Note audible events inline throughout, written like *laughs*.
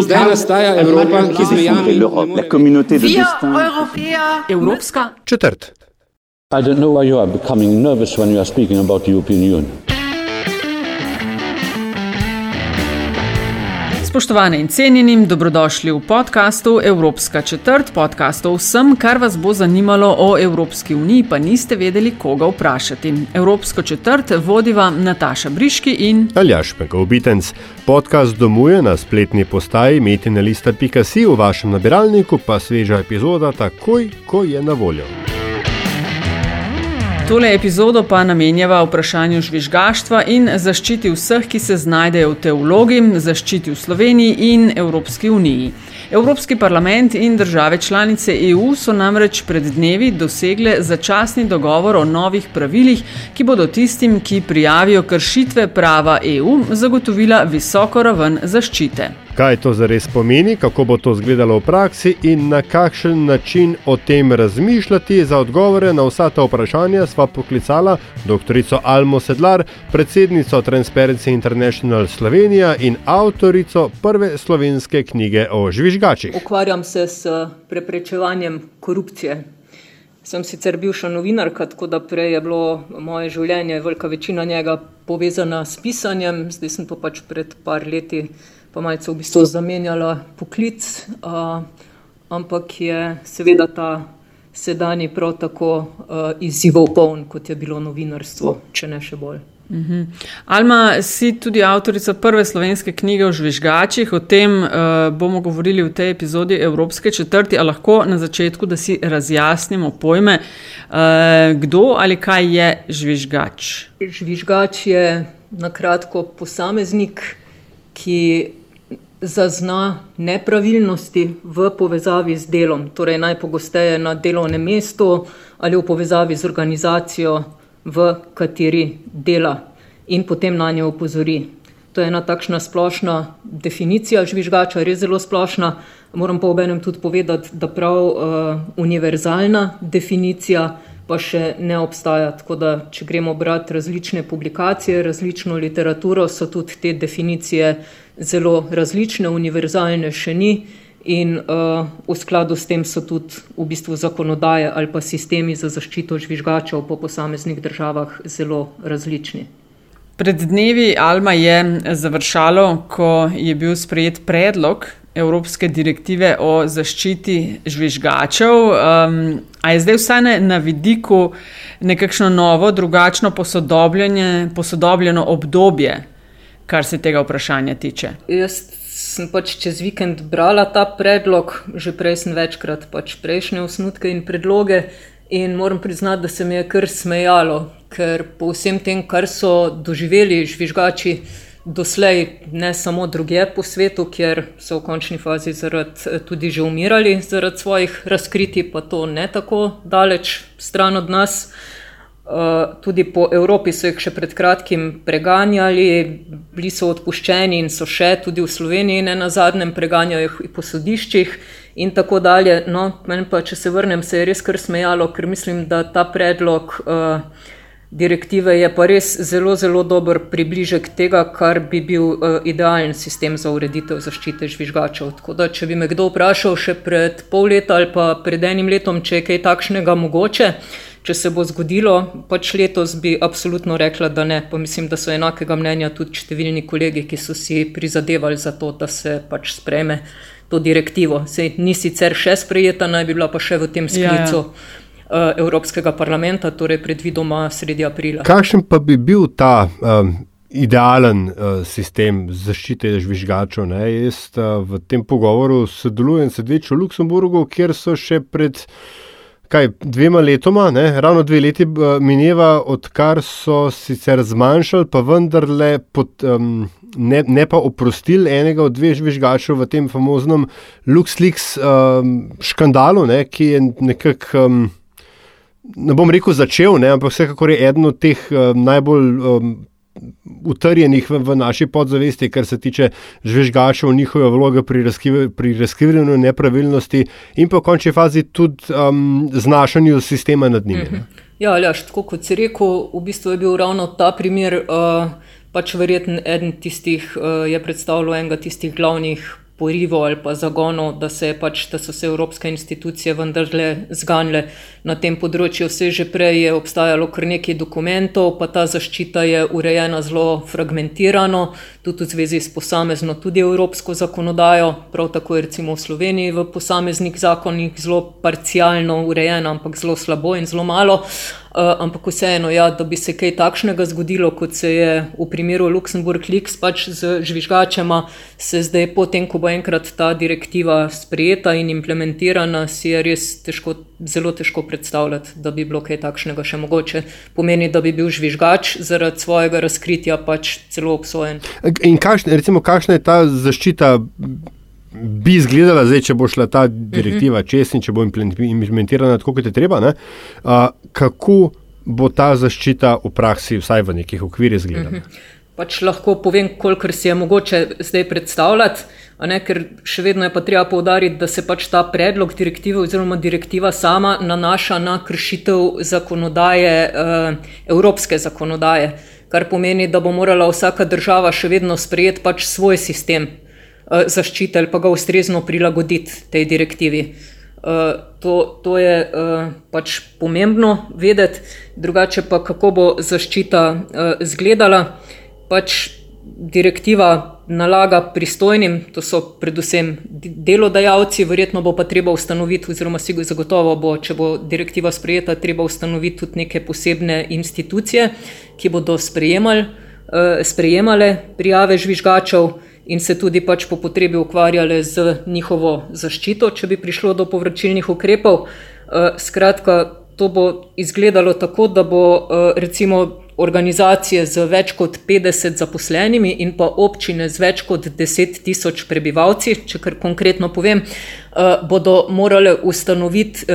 Zdaj nastaja Evropa, ki z mejami la communauté de destin. Evropska četrt. I don't know why you are becoming nervous when you are speaking about the European Union. Spoštovane in cenjeni, dobrodošli v podkastu Evropska četrt, podcast o vsem, kar vas bo zanimalo o Evropski uniji, pa niste vedeli, koga vprašati. Evropsko četrt vodiva Nataša Briški in Aljaš Pekovitenc. Podcast domuje na spletni postaji metinalista.si, v vašem nabiralniku pa sveža epizoda takoj, ko je na voljo. Tole epizodo pa namenjava vprašanju žvižgaštva in zaščiti vseh, ki se znajdejo v tej vlogi, zaščiti v Sloveniji in Evropski uniji. Evropski parlament in države članice EU so namreč pred dnevi dosegle začasni dogovor o novih pravilih, ki bodo tistim, ki prijavijo kršitve prava EU, zagotovila visoko raven zaščite. Kaj to zares pomeni, kako bo to izgledalo v praksi in na kakšen način o tem razmišljati? Za odgovore na vsa ta vprašanja sva poklicala dr. Almo Sedlar, predsednico Transparency International Slovenija in avtorico prve slovenske knjige o žvižgačih. Ukvarjam se s preprečevanjem korupcije. Sem sicer bivša novinarka, tako da prej je bilo moje življenje, velika večina njega povezana s pisanjem, zdaj sem pa pač pred par leti pa malce v bistvu zamenjala poklic, uh, ampak je seveda ta sedajni prav tako uh, izzivov poln, kot je bilo novinarstvo, če ne še bolj. Uhum. Alma, si tudi avtorica prve slovenske knjige o žvižgačih, o tem uh, bomo govorili v tej epizodi Evropske četrti, a lahko na začetku, da si razjasnimo pojme, uh, kdo ali kaj je žvižgač. Žvižgač je na kratko posameznik, ki zazna nepravilnosti v povezavi z delom, torej najpogosteje na delovnem mestu ali v povezavi z organizacijo, v kateri dela in potem na njo opozori. To je ena takšna splošna definicija žvižgača, res zelo splošna. Moram pa obenem tudi povedati, da prav uh, univerzalna definicija pa še ne obstaja. Tako da, če gremo brati različne publikacije, različno literaturo, so tudi te definicije zelo različne, univerzalne še ni. In uh, v skladu s tem so tudi v bistvu zakonodaje ali pa sistemi za zaščito žvižgačev po posameznih državah zelo različni. Pred dnevi Alma je završalo, ko je bil sprejet predlog Evropske direktive o zaščiti žvižgačev. Um, a je zdaj vsaj na, na vidiku nekakšno novo, drugačno posodobljeno obdobje, kar se tega vprašanja tiče? Jaz sem pač čez vikend brala ta predlog, že prej sem večkrat pač prejšnje osnutke in predloge. In moram priznati, da se mi je kar smejalo, ker po vsem tem, kar so doživeli žvižgači, doslej, ne samo druge po svetu, kjer so v končni fazi zaradi, eh, tudi že umirali zaradi svojih razkritij, pa to ne tako daleč stran od nas. Uh, tudi po Evropi so jih še pred kratkim preganjali, bili so odpuščeni in so še tudi v Sloveniji, ne na zadnjem, preganjajo jih po sodiščih in tako dalje. No, pa, če se vrnem, se je res kar smejalo, ker mislim, da ta predlog. Uh, direktive je pa res zelo, zelo dober približek tega, kar bi bil uh, idealen sistem za ureditev zaščite žvižgačev. Tako da, če bi me kdo vprašal še pred pol leta ali pa pred enim letom, če je kaj takšnega mogoče. Če se bo zgodilo, pač letos bi absolutno rekla, da ne. Pa mislim, da so enakega mnenja tudi številni kolegi, ki so si prizadevali za to, da se pač spreme to direktivo. Sej ni sicer še sprejeta, naj bi bila pa še v tem sklicu. Ja, ja. Eh, Evropskega parlamenta, torej predvidoma sredi aprila. Kakšen pa bi bil ta um, idealen uh, sistem zaščite žvižgačev? Ne? Jaz uh, v tem pogovoru sodelujem sedeč v Luksemburgu, kjer so še pred. Kaj, dvema letoma, ne, ravno dve leti mineva, odkar so sicer zmanjšali, pa vendarle pod, um, ne, ne pa oprostili enega od dveh žvižgačev v tem famoznem LuxLeaks um, škandalu, ne, ki je nekako. Um, ne bom rekel začel, ne, ampak vsekakor je eden od teh uh, najbolj um, utrjenih v, v naši podzavesti, kar se tiče žvižgačev, njihove vloge pri, pri razkrivanju nepravilnosti in pa v končni fazi tudi um, znašanju sistema nad njimi. -hmm. Ja, až tako kot si rekel, v bistvu je bil ravno ta primer. Uh, pač verjetno eden tistih je predstavljal enega tistih glavnih porivov ali pa zagonov, da, pač, da so se evropske institucije vendarle zganile na tem področju. Vse že prej je obstajalo kar nekaj dokumentov, pa ta zaščita je urejena zelo fragmentirano, tudi v zvezi s posamezno, tudi evropsko zakonodajo. Prav tako je recimo v Sloveniji v posameznih zakonih zelo parcialno urejena, ampak zelo slabo in zelo malo. Uh, ampak vseeno, ja, da bi se kaj takšnega zgodilo, kot se je v primeru Luksemburg Leaks pač z žvižgačema, se zdaj, potem, ko bo enkrat ta direktiva sprejeta in implementirana, si je res težko, zelo težko predstavljati, da bi bilo kaj takšnega še mogoče. Pomeni, da bi bil žvižgač zaradi svojega razkritja pač celo obsojen. In kakšne, recimo, kakšna je ta zaščita? Bi izgledala, zdaj, če bo šla ta direktiva uh -huh. čez in če bo implementirana tako, kot je treba, uh, kako bo ta zaščita v praksi, vsaj v nekih okvirih, izgledala. Uh -huh. Pač lahko povem, kolikor si je mogoče zdaj predstavljati, ne, ker še vedno je pa treba povdariti, da se pač ta predlog direktive oziroma direktiva sama nanaša na kršitev zakonodaje, uh, evropske zakonodaje, kar pomeni, da bo morala vsaka država še vedno sprejeti pač svoj sistem. Eh, zaščite ali pa ga ustrezno prilagoditi tej direktivi. Uh, to, to je uh, pač pomembno vedeti, drugače pa kako bo zaščita izgledala. Pač direktiva nalaga pristojnim, to so predvsem delodajalci, verjetno bo pa treba ustanoviti, oziroma si zagotovo bo, če bo direktiva sprejeta, treba ustanoviti tudi neke posebne institucije, ki bodo sprejemali, sprejemale prijave žvižgačev in se tudi pač po potrebi ukvarjale z njihovo zaščito, če bi prišlo do povračilnih ukrepov. Eh, skratka, to bo izgledalo tako, da bo eh, recimo organizacije z več kot 50 zaposlenimi in pa občine z več kot 10 tisoč prebivalci, če kar konkretno povem, eh, bodo morale ustanoviti,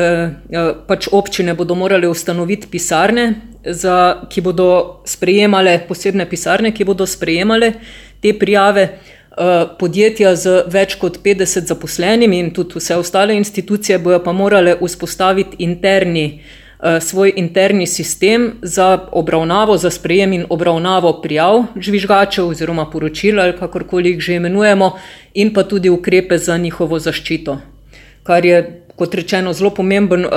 pač občine bodo morale ustanoviti pisarne, za, ki bodo sprejemale posebne pisarne, ki bodo sprejemale te prijave. Eh, podjetja z več kot 50 zaposlenimi in tudi vse ostale institucije bojo pa morale vzpostaviti interni, eh, svoj interni sistem za obravnavo, za sprejem in obravnavo prijav žvižgačev oziroma poročil ali kakorkoli jih že imenujemo in pa tudi ukrepe za njihovo zaščito, kar je kot rečeno, zelo pomemben uh,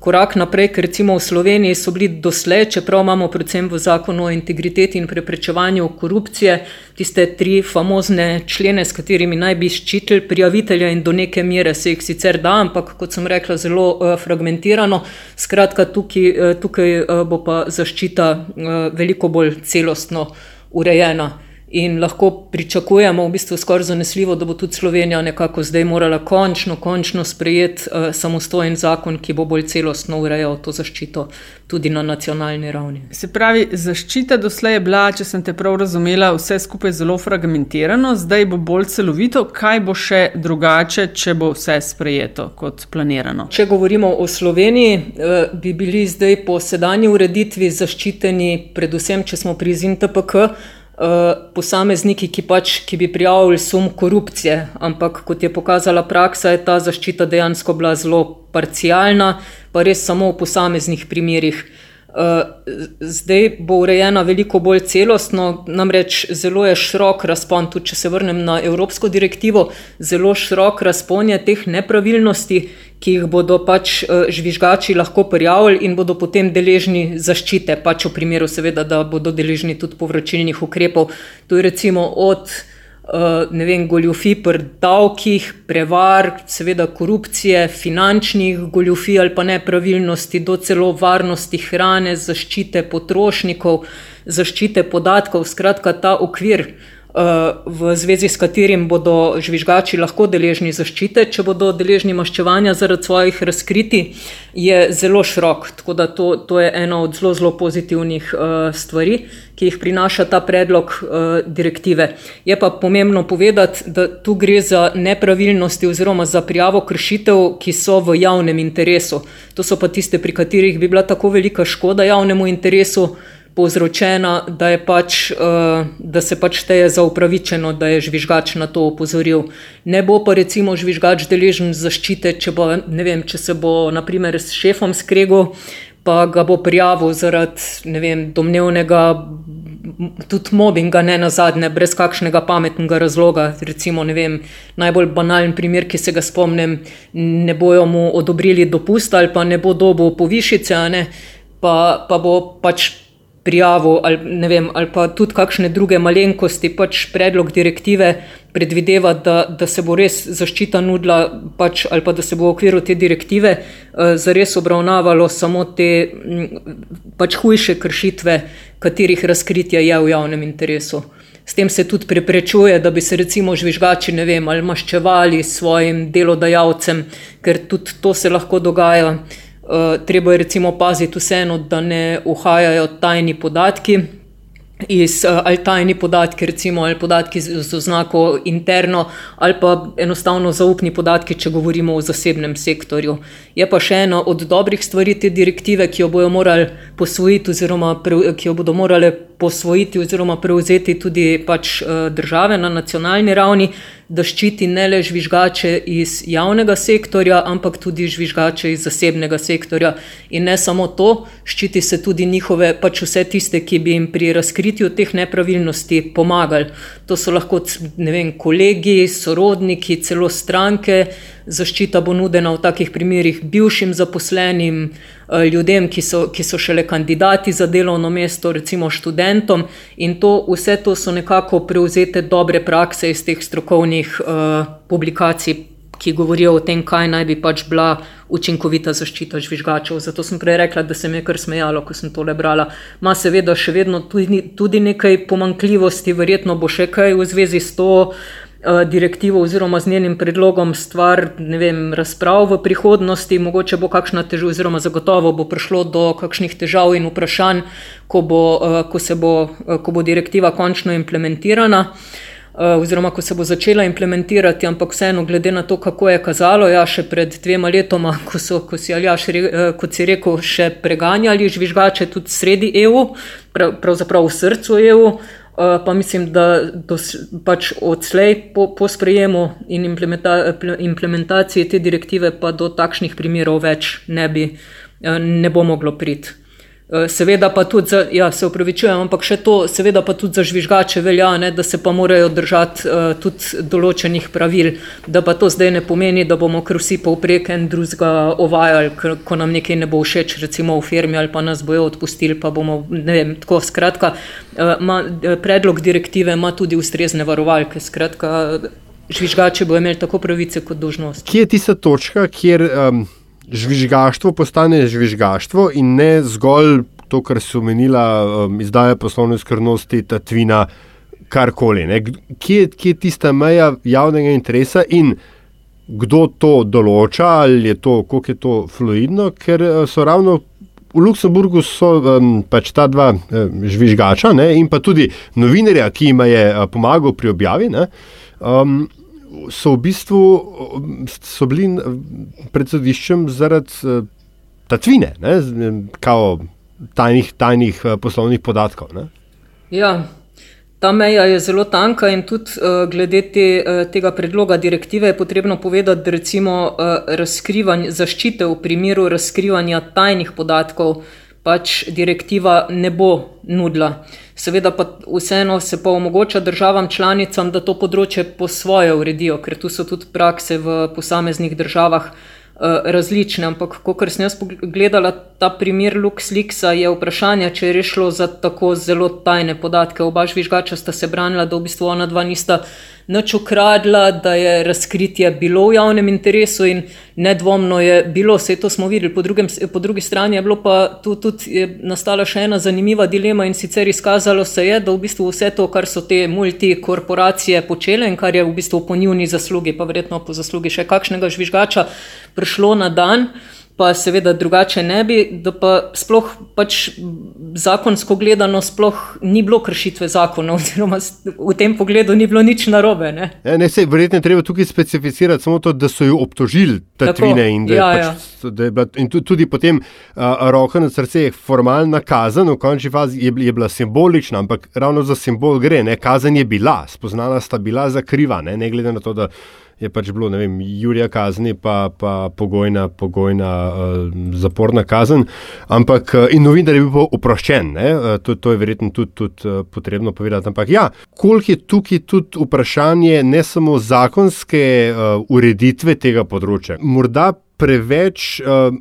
korak naprej, ker recimo v Sloveniji so bili doslej, čeprav imamo predvsem v zakonu o integriteti in preprečevanju korupcije, tiste tri famozne člene, s katerimi naj bi ščitili prijavitelja in do neke mere se jih sicer da, ampak kot sem rekla, zelo uh, fragmentirano. Skratka, tukaj, uh, tukaj uh, bo pa zaščita uh, veliko bolj celostno urejena in lahko pričakujemo, v bistvu skoraj zanesljivo, da bo tudi Slovenija nekako zdaj morala končno, končno sprejeti uh, samostojen zakon, ki bo bolj celostno urejal to zaščito tudi na nacionalni ravni. Se pravi, zaščita doslej je bila, če sem te prav razumela, vse skupaj zelo fragmentirano, zdaj bo bolj celovito. Kaj bo še drugače, če bo vse sprejeto kot planirano? Če govorimo o Sloveniji, uh, bi bili zdaj po sedanji ureditvi zaščiteni, predvsem, če smo pri ZNTPK. Eh, posamezniki, ki, pač, ki bi prijavili sum korupcije, ampak kot je pokazala praksa, je ta zaščita dejansko bila zelo parcialna, pa res samo v posameznih primerjih. Eh, zdaj bo urejena veliko bolj celostno, namreč zelo je širok razpon, tudi če se vrnem na Evropsko direktivo, zelo širok razpon je teh nepravilnosti, ki jih bodo pač eh, žvižgači lahko prijavili in bodo potem deležni zaščite, pač v primeru, seveda, da bodo deležni tudi povračilnih ukrepov. To je recimo od ne vem, goljufi pri davkih, prevar, seveda korupcije, finančnih goljufij ali pa nepravilnosti, do celo varnosti hrane, zaščite potrošnikov, zaščite podatkov, skratka ta okvir v zvezi s katerim bodo žvižgači lahko deležni zaščite, če bodo deležni maščevanja zaradi svojih razkritij, je zelo širok. Tako da to, to je ena od zelo, zelo pozitivnih uh, stvari, ki jih prinaša ta predlog uh, direktive. Je pa pomembno povedati, da tu gre za nepravilnosti oziroma za prijavo kršitev, ki so v javnem interesu. To so pa tiste, pri katerih bi bila tako velika škoda javnemu interesu povzročena, da, pač, uh, da se pač šteje za upravičeno, da je žvižgač na to opozoril. Ne bo pa recimo žvižgač deležen zaščite, če, bo, vem, če se bo naprimer s šefom skregal, pa ga bo prijavil zaradi vem, domnevnega tudi mobbinga, ne na zadnje, brez kakšnega pametnega razloga. Recimo, vem, najbolj banalen primer, ki se ga spomnim, ne bojo mu odobrili dopust ali pa ne bo dobo povišice, pa, pa bo pač prijavo ali, vem, ali pa tudi kakšne druge malenkosti, pač predlog direktive predvideva, da, da se bo res zaščita nudila, pač, ali pa da se bo v okviru te direktive uh, zares obravnavalo samo te pač hujše kršitve, katerih razkritje je v javnem interesu. S tem se tudi preprečuje, da bi se recimo žvižgači ne vem, ali maščevali svojim delodajalcem, ker tudi to se lahko dogaja. Uh, treba je recimo paziti vseeno, da ne uhajajo tajni podatki iz uh, ali tajni podatki, recimo ali podatki z, z oznako interno, ali pa enostavno zaupni podatki, če govorimo o zasebnem sektorju. Je pa še ena od dobrih stvari te direktive, ki jo bodo morali posvojiti, oziroma pre, ki jo bodo morali posvojiti oziroma prevzeti tudi pač, uh, države na nacionalni ravni da ščiti ne le žvižgače iz javnega sektorja, ampak tudi žvižgače iz zasebnega sektorja. In ne samo to, ščiti se tudi njihove, pač vse tiste, ki bi jim pri razkritju teh nepravilnosti pomagali. To so lahko vem, kolegi, sorodniki, celo stranke. Zaščita bo nudena v takih primerih bivšim zaposlenim, Eh, ljudem, ki so, ki so šele kandidati za delovno mesto, recimo študentom. In to, vse to so nekako prevzete dobre prakse iz teh strokovnih uh, publikacij, ki govorijo o tem, kaj naj bi pač bila učinkovita zaščita žvižgačev. Zato sem prej rekla, da se mi je kar smejalo, ko sem to lebrala. Ma seveda še vedno tudi, tudi nekaj pomankljivosti, verjetno bo še kaj v zvezi s to. Eh, direktivo oziroma z njenim predlogom stvar vem, razprav v prihodnosti, mogoče bo kakšna težava, oziroma zagotovo bo prišlo do kakšnih težav in vprašanj, ko bo, eh, ko bo, eh, ko bo direktiva končno implementirana. Oziroma, ko se bo začela implementirati, ampak vseeno, glede na to, kako je kazalo, ja, še pred dvema letoma, *laughs* ko so, ko si, Aljaš, kot si rekel, še preganjali žvižgače tudi sredi EU, pravzaprav v srcu EU, Eh, pa mislim, da dos, pač odslej po, po sprejemu in implementa, implementaciji te direktive pa do takšnih primerov več ne, bi, eh, ne bo moglo priti. Eh, seveda pa tudi za, ja, se upravičujem, ampak še to, seveda pa tudi za žvižgače velja, ne, da se pa morajo držati uh, tudi določenih pravil, da pa to zdaj ne pomeni, da bomo kar vsi povprek en drugega ovajali, ko nam nekaj ne bo všeč, recimo v firmi ali pa nas bojo odpustili, pa bomo, ne vem, tako skratka, uh, ma, predlog direktive ima tudi ustrezne varovalke, skratka, žvižgače bo imeli tako pravice kot dožnost. Kje je tista točka, kjer um žvižgaštvo postane žvižgaštvo in ne zgolj to, kar so menila um, izdaja poslovne skrbnosti, ta tvina, karkoli. Kje, kje je tista meja javnega interesa in kdo to določa, ali je to, kako je to fluidno, ker uh, so ravno. V Luksemburgu so um, pač ta dva um, žvižgača ne, in pa tudi novinarja, ki jim je uh, pomagal pri objavi. Ne, um, so v bistvu so bili pred sodiščem zaradi uh, tatvine, ne, kao tajnih, tajnih uh, poslovnih podatkov. Ne. Ja. Ta meja je zelo tanka, in tudi uh, glede te, uh, tega predloga direktive je potrebno povedati, da recimo uh, zaščite v primeru razkrivanja tajnih podatkov pač direktiva ne bo nudila. Uh, Seveda pa vseeno se pa omogoča državam članicam, da to področje po svoje uredijo, ker tu so tudi prakse v posameznih državah uh, različne. Ampak, ko sem jaz pogledala ta primer LuxLeaksa, je vprašanje, če je rešilo za tako zelo tajne podatke. Oba žvižgača sta se branila, da v bistvu ona dva nista nič ukradla, da je razkritje bilo v javnem interesu in nedvomno je bilo, vse to smo videli. Po, drugem, po drugi strani je bilo pa tu tudi nastala še ena zanimiva dilema in sicer izkazalo se je, da v bistvu vse to, kar so te multikorporacije počele in kar je v bistvu po njuni zaslugi, pa verjetno po zaslugi še kakšnega žvižgača, prišlo na dan pa seveda drugače ne bi, da pa sploh pač zakonsko gledano sploh ni bilo kršitve zakona, *laughs* oziroma v tem pogledu ni bilo nič narobe. Ne, ja, ne se verjetno treba tukaj specificirati samo to, da so jo obtožili ta tvine in da, ja, pač, ja. da je bila in tudi potem uh, roka na srce je formalna kazen, v končni fazi je, je bila simbolična, ampak ravno za simbol gre, ne, kazen je bila, spoznana sta bila za kriva, ne, ne glede na to, da je pač bilo, ne vem, Jurija kazni, pa, pa pogojna, pogojna uh, zaporna kazen. Ampak uh, in novinar je bil oproščen, uh, to, to je verjetno tudi, tudi uh, potrebno povedati. Ampak ja, koliko je tukaj tudi vprašanje ne samo zakonske uh, ureditve tega področja, morda preveč. Uh,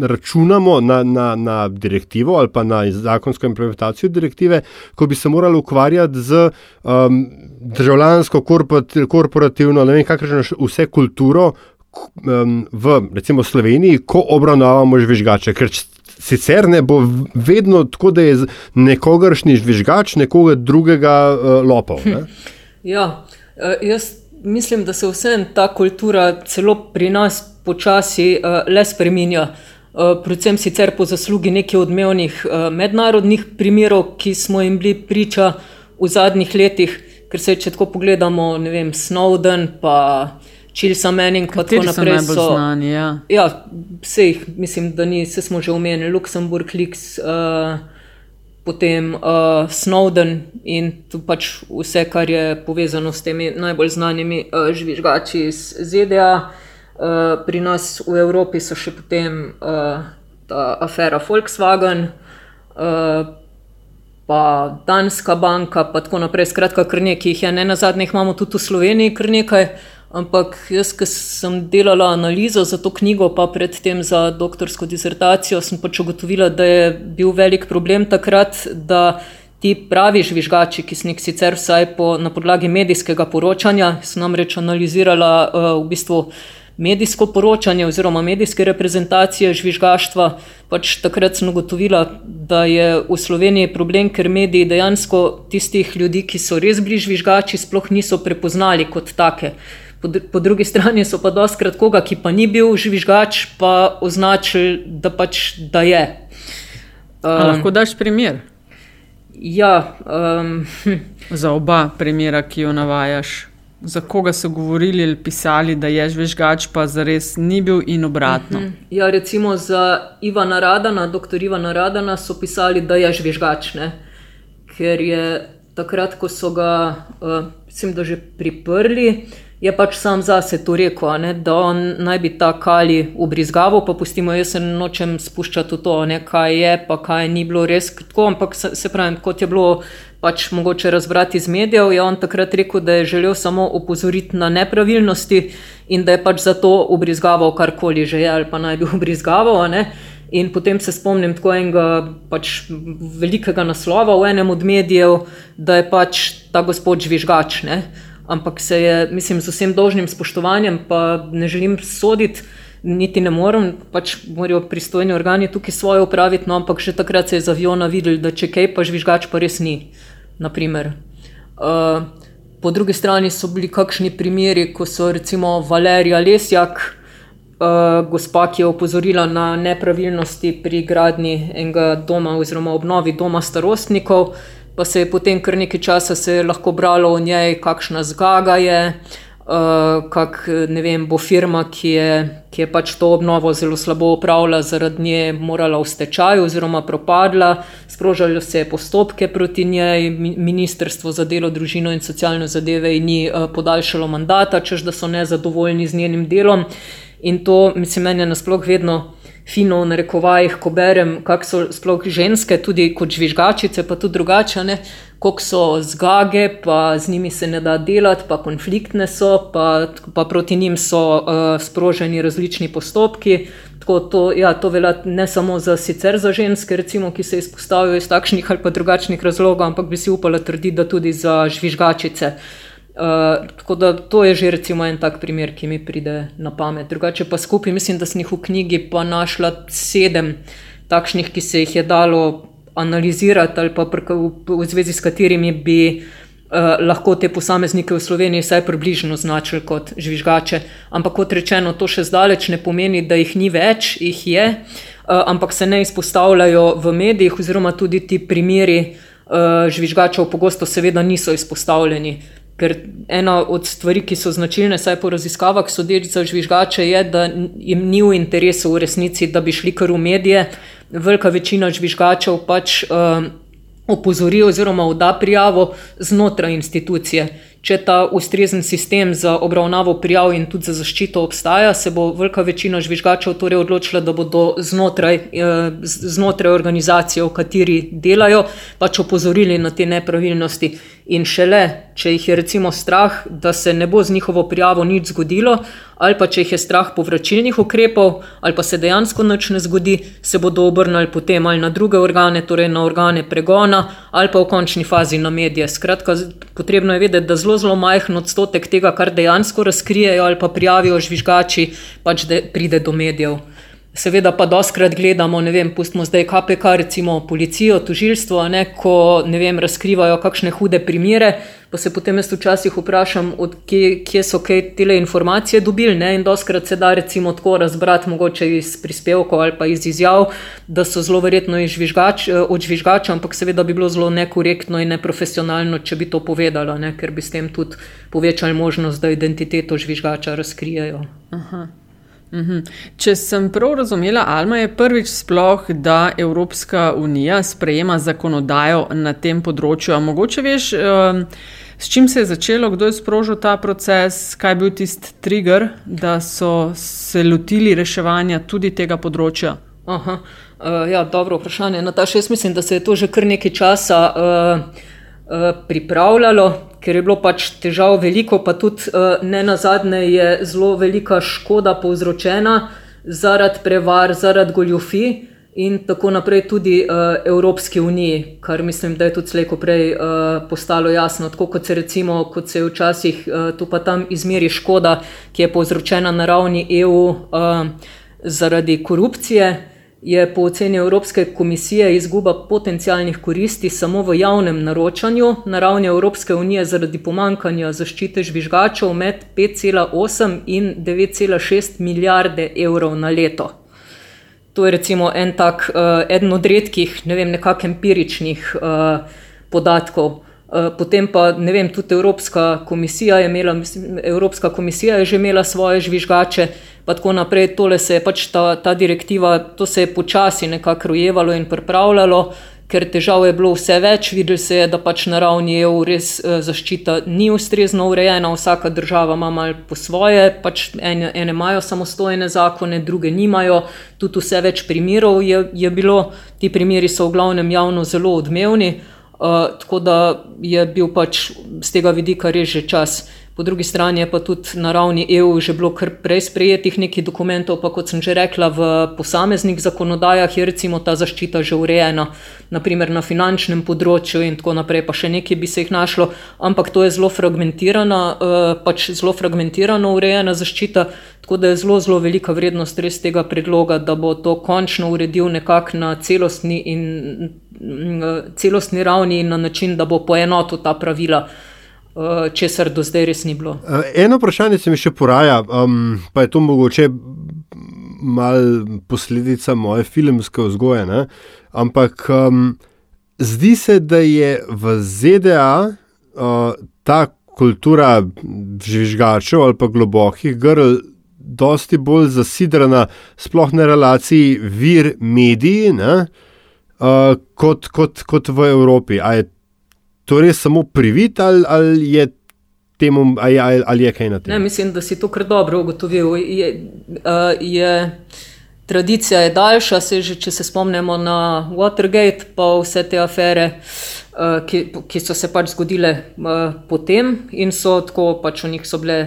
računamo na, na, na direktivo ali pa na zakonsko implementacijo direktive, ko bi se morali ukvarjati z um, državljansko, korporativno, ne vem, kakršno vse kulturo um, v recimo Sloveniji, ko obravnavamo žvižgače. Ker sicer ne bo vedno tako, da je nekogaršnji žvižgač nekoga drugega uh, lopov. Ne? Ja, uh, jaz mislim, da se vseeno ta kultura celo pri nas počasi uh, le spreminja. Eh, predvsem sicer po zaslugi nekaj odmevnih eh, mednarodnih primerov, ki smo jim bili priča v zadnjih letih, ker se če tako pogledamo, ne vem, Snowden, pa Chilsa Manning, pa tako naprej. So znani, ja. ja, vse jih, mislim, da ni, vse smo že omenili, Luksemburg, Liks. Uh, Potem uh, Snowden in pač vse, kar je povezano s temi najbolj znanimi uh, žvižgači iz ZDA. Uh, Eh, pri nas v Evropi so še potem uh, ta afera Volkswagen, uh, pa Danska banka, pa tako naprej. Skratka, kar nekaj jih je, ne na zadnje, imamo tudi v Sloveniji kar nekaj. Ampak jaz, ki sem delala analizo za to knjigo, pa predtem za doktorsko disertacijo, sem pač ugotovila, da je bil velik problem takrat, da ti pravi žvižgači, ki so nek sicer vsaj po, na podlagi medijskega poročanja, sem namreč analizirala uh, v bistvu medijsko poročanje oziroma medijske reprezentacije žvižgaštva. Pač takrat sem ugotovila, da je v Sloveniji problem, ker mediji dejansko tistih ljudi, ki so res bili žvižgači, sploh niso prepoznali kot take. Po, po drugi strani so pa doskrat koga, ki pa ni bil žvižgač, pa označili, da pač da je. Um, lahko daš primer? Ja. Um, Za oba primera, ki jo navajaš za koga so govorili ali pisali, da je žvižgač, pa zares ni bil in obratno. Uh mhm. -huh. Ja, recimo za Ivana Radana, dr. Ivana Radana, so pisali, da je žvižgač, ne? ker je takrat, ko so ga, uh, mislim, da že priprli. Je pač sam zase to rekel, ne, da on naj bi ta kali ubrizgaval, pa pustimo, jaz se nočem spuščati v to, ne, kaj je, pa kaj ni bilo res tako, ampak se, se pravi, kot je bilo pač mogoče razbrati iz medijev, je on takrat rekel, da je želel samo opozoriti na nepravilnosti in da je pač zato ubrizgaval karkoli že je ali pa naj bi *laughs* ubrizgaval. In potem se spomnim tako enega pač velikega naslova v enem od medijev, da je pač ta gospod žvižgač. Ne? Ampak se je, mislim, z vsem dolžnim spoštovanjem, pa ne želim soditi, niti ne morem, pač morajo pristojni organi tukaj svoje upraviti, no, ampak že takrat se je za aviona videl, da če kaj, pa žvižgač pa res ni. Naprimer. Uh, po drugi strani so bili kakšni primeri, ko so recimo Valerija Lesjak, uh, gospa, ki je opozorila na nepravilnosti pri gradni enega doma oziroma obnovi doma starostnikov, pa se je potem kar nekaj časa lahko bralo o njej, kakšna zgaga je. Uh, uh, kak, ne vem, bo firma, ki je, ki je pač to obnovo zelo slabo upravljala, zaradi nje morala v stečaj oziroma propadla, sprožali se je postopke proti njej, Ministrstvo za delo, družino in socialne zadeve in ni uh, podaljšalo mandata, čež da so nezadovoljni z njenim delom. In to, mislim, meni je nasploh vedno fino v narekovajih, ko berem, kako so sploh ženske, tudi kot žvižgačice, pa tudi drugače, kako so zgage, pa z njimi se ne da delati, pa konfliktne so, pa, pa proti njim so uh, sproženi različni postopki. Tako to, ja, to velja ne samo za sicer za ženske, recimo, ki se izpostavijo iz takšnih ali pa drugačnih razlogov, ampak bi si upala trditi, da tudi za žvižgačice. Uh, tako da to je že recimo en tak primer, ki mi pride na pamet. Drugače pa skupaj, mislim, da sem jih v knjigi pa našla sedem takšnih, ki se jih je dalo analizirati ali pa v, v zvezi s katerimi bi uh, lahko te posameznike v Sloveniji vsaj približno označili kot žvižgače. Ampak kot rečeno, to še zdaleč ne pomeni, da jih ni več, jih je, uh, ampak se ne izpostavljajo v medijih oziroma tudi ti primeri. Uh, žvižgačev pogosto, seveda, niso izpostavljeni. Ker ena od stvari, ki so značilne, saj po raziskavah sodeč za žvižgače, je, da jim ni v interesu v resnici, da bi šli kar v medije. Velika večina žvižgačev pač uh, opozori oziroma vda prijavo znotraj institucije, če ta ustrezen sistem za obravnavo prijav in tudi za zaščito obstaja, se bo velika večina žvižgačev torej odločila, da bodo znotraj, eh, znotraj organizacije, v kateri delajo, pač opozorili na te nepravilnosti. In šele, če jih je recimo strah, da se ne bo z njihovo prijavo nič zgodilo, ali pa če jih je strah povračilnih ukrepov, ali pa se dejansko nič ne zgodi, se bodo obrnili potem ali na druge organe, torej na organe pregona, ali pa v končni fazi na medije. Skratka, potrebno je vedeti, da zelo, zelo majhen odstotek tega, kar dejansko razkrijejo ali pa prijavijo žvižgači, pač pride do medijev. Seveda pa doskrat gledamo, ne vem, pustimo zdaj KPK, recimo policijo, tožilstvo, ne, ko ne vem, razkrivajo kakšne hude primere, pa se potem jaz včasih vprašam, kje, kje so kaj te informacije dobili. Ne, in doskrat se da recimo tako razbrati, mogoče iz prispevkov ali pa iz izjav, da so zelo verjetno žvižgač, od žvižgača, ampak seveda bi bilo zelo nekorektno in neprofesionalno, če bi to povedala, ne, ker bi s tem tudi povečali možnost, da identiteto žvižgača razkrijajo. Aha. Mhm. Če sem prav razumela, Alma je prvič sploh, da Evropska unija sprejema zakonodajo na tem področju. A mogoče veš, s čim se je začelo, kdo je sprožil ta proces, kaj je bil tisti trigger, da so se lotili reševanja tudi tega področja? Aha, uh, ja, dobro vprašanje. Nataša, jaz mislim, da se je to že kar nekaj časa uh, pripravljalo ker je bilo pač težav veliko, pa tudi uh, ne na zadnje je zelo velika škoda povzročena zaradi prevar, zaradi goljufi in tako naprej tudi uh, Evropski uniji, kar mislim, da je tudi slejko prej postalo jasno. Tako kot se recimo, kot se je včasih tu pa tam izmeri škoda, ki je povzročena na ravni EU zaradi korupcije je po oceni Evropske komisije izguba potencijalnih koristi samo v javnem naročanju na ravni Evropske unije zaradi pomankanja zaščite žvižgačev med 5,8 in 9,6 milijarde evrov na leto. To je recimo en tak, uh, eden od redkih, ne vem, nekakšnih empiričnih uh, podatkov. Eh, potem pa, ne vem, tudi Evropska komisija je imela, mislim, Evropska komisija je že imela svoje žvižgače, pa tako naprej. Tole se je pač ta, ta direktiva, to se je počasi nekako rojevalo in pripravljalo, ker težav je bilo vse več. Videli se je, da pač na ravni EU res eh, zaščita ni ustrezno urejena, vsaka država ima malo po svoje, pač ene, ene imajo samostojne zakone, druge nimajo. Tudi vse več primerov je, je bilo, ti primeri so v glavnem javno zelo odmevni. Uh, tako da je bil pač z tega vidika res že čas. Po drugi strani je pa tudi na ravni EU že bilo kar prej sprejetih nekaj dokumentov, pa kot sem že rekla, v posameznih zakonodajah je recimo ta zaščita že urejena, naprimer na finančnem področju in tako naprej, pa še nekaj bi se jih našlo, ampak to je zelo fragmentirana, uh, pač zelo fragmentirano urejena zaščita, tako da je zelo, zelo velika vrednost res tega predloga, da bo to končno uredil nekako na celostni in celostni ravni in na način, da bo poenotil ta pravila, eh, česar do zdaj res ni bilo. Eh, eno vprašanje se mi še poraja, um, pa je to mogoče mal posledica moje filmske vzgoje. Ne? Ampak um, zdi se, da je v ZDA uh, ta kultura žvižgačev ali pa globokih grl. Dosti bolj zasidrana, sploh na relaciji vir-mediji, uh, kot, kot, kot v Evropi. Ali je to res samo privit ali, ali je temu, ali, ali, ali je kaj na tem? Ne, mislim, da si to kar dobro ugotovil. Je, je, tradicija je daljša, se že, če se spomnimo na Watergate, pa vse te afere. Ki, ki so se pač zgodile potem, in so tako, pač o njih so bile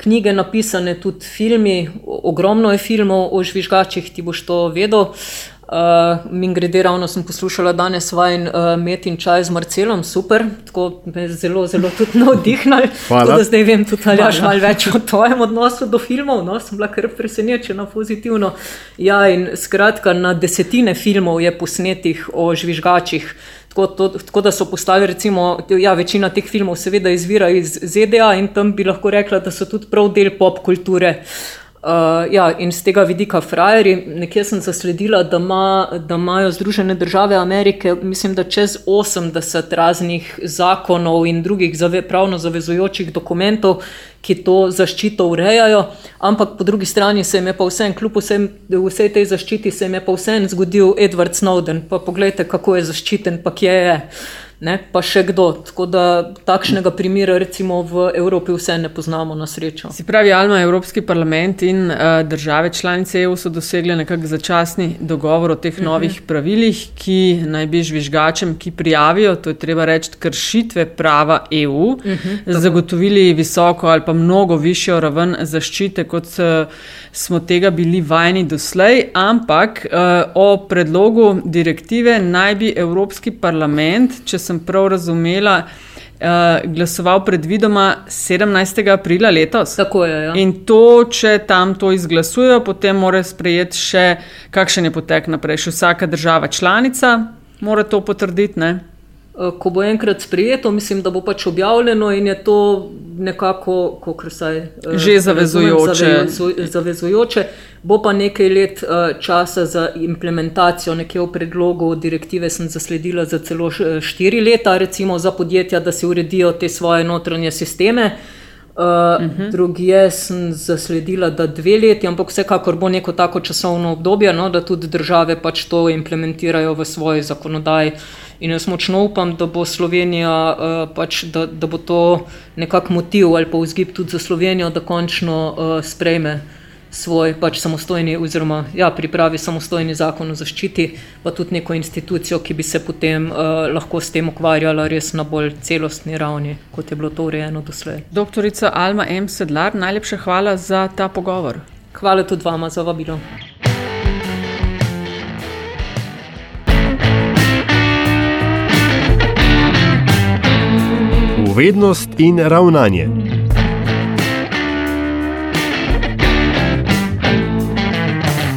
knjige napisane, tudi filmi, ogromno je filmov o žvižgačih, ti boš to vedel. Uh, Uh, Min grede, ravno sem poslušala danes vajen uh, met in čaj z Marcelom, super, tako me zelo, zelo tudi *laughs* navdihnil. Da zdaj vem tudi aljaš malo več o tvojem odnosu do filmov, no, sem bila kar presenečena pozitivno. Ja, in skratka, na desetine filmov je posnetih o žvižgačih. Tako, to, tako da so postavili, recimo, ja, večina teh filmov seveda izvira iz ZDA in tam bi lahko rekla, da so tudi prav del pop kulture. Uh, Uh, ja, in z tega vidika, frajeri, nekje sem zasledila, da, ma, da imajo Združene države Amerike, mislim, da čez 80 raznih zakonov in drugih zave, pravno zavezujočih dokumentov, ki to zaščito urejajo, ampak po drugi strani se jim je pa vsem, kljub vsem, vsej tej zaščiti, se jim je pa vsem zgodil Edward Snowden. Pa poglejte, kako je zaščiten, pa kje je. Ne, pa še kdo. Tako da takšnega primera recimo v Evropi vse ne poznamo na srečo. Si pravi, Alma, Evropski parlament in uh, države članice EU so dosegli nekak začasni dogovor o teh uh mhm. -huh. novih pravilih, ki naj bi žvižgačem, ki prijavijo, to je treba reči, kršitve prava EU, uh -huh, zagotovili visoko ali pa mnogo višjo raven zaščite, kot uh, smo tega bili vajeni doslej, ampak uh, o predlogu direktive naj bi Evropski parlament, če sem prav razumela, uh, glasoval predvidoma 17. aprila letos. Tako je. Ja. In to, če tam to izglasujejo, potem mora sprejeti še, kakšen je potek naprej. Še vsaka država članica mora to potrditi. Ne? Eh, ko bo enkrat sprejeto, mislim, da bo pač objavljeno in je to nekako, kako saj, eh, že zavezujoče. zavezujoče. Bo pa nekaj let eh, časa za implementacijo, nekje v predlogu direktive sem zasledila za celo štiri leta, recimo za podjetja, da si uredijo te svoje notranje sisteme. Uh, uh -huh. Drugi je, sem zasledila, da dve leti, ampak vsekakor bo neko tako časovno obdobje, no, da tudi države pač to implementirajo v svoji zakonodaji. In jaz močno upam, da bo Slovenija, uh, pač, da, da bo to nekako motiv ali pa vzgib tudi za Slovenijo, da končno uh, sprejme svoj pač samostojni, oziroma ja, pripravi samostojni zakon o zaščiti, pa tudi neko institucijo, ki bi se potem uh, lahko s tem ukvarjala res na bolj celostni ravni, kot je bilo to urejeno doslej. Doktorica Alma M. Sedlar, najlepša hvala za ta pogovor. Hvala tudi vama za vabilo. Uvednost in ravnanje.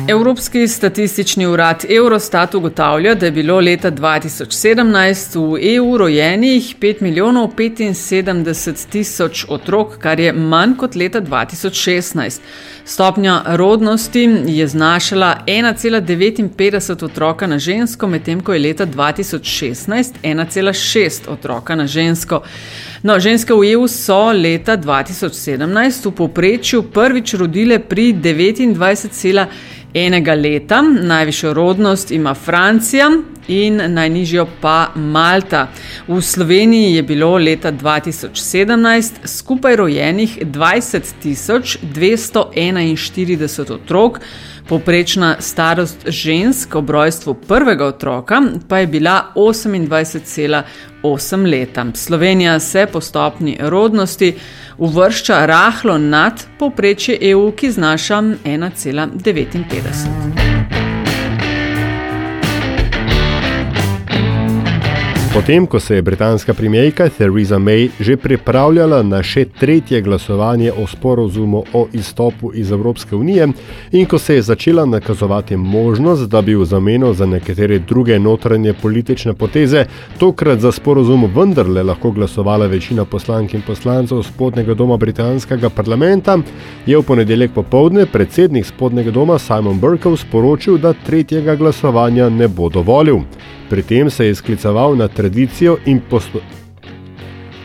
Evropski statistični urad Eurostat ugotavlja, da je bilo leta 2017 v EU rojenih 5 milijonov 75 tisoč otrok, kar je manj kot leta 2016. Stopnja rodnosti je znašala 1,59 otroka na žensko, medtem ko je leta 2016 1,6 otroka na žensko. No, ženske v EU so leta 2017 v povprečju prvič rodile pri 29,1 enega leta. Najvišjo rodnost ima Francija in najnižjo pa Malta. V Sloveniji je bilo leta 2017 skupaj rojenih 20 241 otrok. Poprečna starost žensk ob rojstvu prvega otroka pa je bila 28,8 leta. Slovenija se po stopni rodnosti uvršča rahlo nad povprečje EU, ki znaša 1,59. Potem, ko se je britanska premijejka Theresa May že pripravljala na še tretje glasovanje o sporozumu o izstopu iz Evropske unije in ko se je začela nakazovati možnost, da bi v zameno za nekatere druge notranje politične poteze tokrat za sporozum vendarle lahko glasovala večina poslank in poslancev spodnega doma britanskega parlamenta, je v ponedeljek popovdne predsednik spodnega doma Simon Burkov sporočil, da tretjega glasovanja ne bo dovolil. Pri tem se je skliceval na tradicijo in postopek.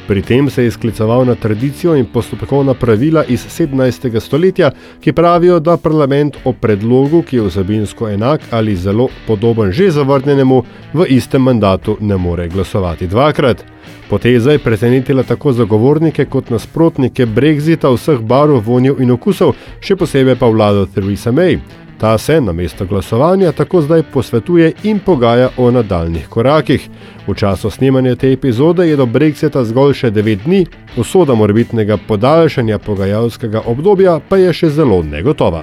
Pri tem se je skliceval na tradicijo in postopkovna pravila iz 17. stoletja, ki pravijo, da parlament o predlogu, ki je vsebinsko enak ali zelo podoben že zavrnjenemu, v istem mandatu ne more glasovati dvakrat. Poteza je presenetila tako zagovornike kot nasprotnike Brexita vseh barv, vonjev in okusov, še posebej pa vlado Theresa May. Ta se na mesto glasovanja tako zdaj posvetuje in pogaja o nadaljnih korakih. V času snemanja te epizode je do Brexita zgolj še 9 dni, usoda morbitnega podaljšanja pogajalskega obdobja pa je še zelo negotova.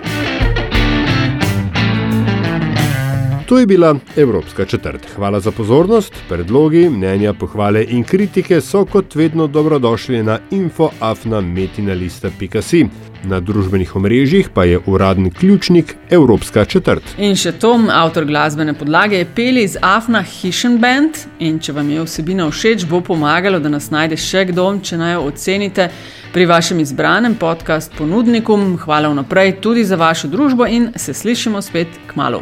To je bila Evropska četrt. Hvala za pozornost. Predlogi, mnenja, pohvale in kritike so kot vedno dobrodošli na infoafnametinalista.si. Na družbenih omrežjih pa je uradni ključnik Evropska četrt. In še Tom, avtor glasbene podlage, je pel iz Afna Hishen Band. In če vam je vsebina všeč, bo pomagalo, da nas najde še kdo, če naj jo ocenite pri vašem izbranem podkastu ponudniku. Hvala vnaprej tudi za vašo družbo in se slišimo spet k malu.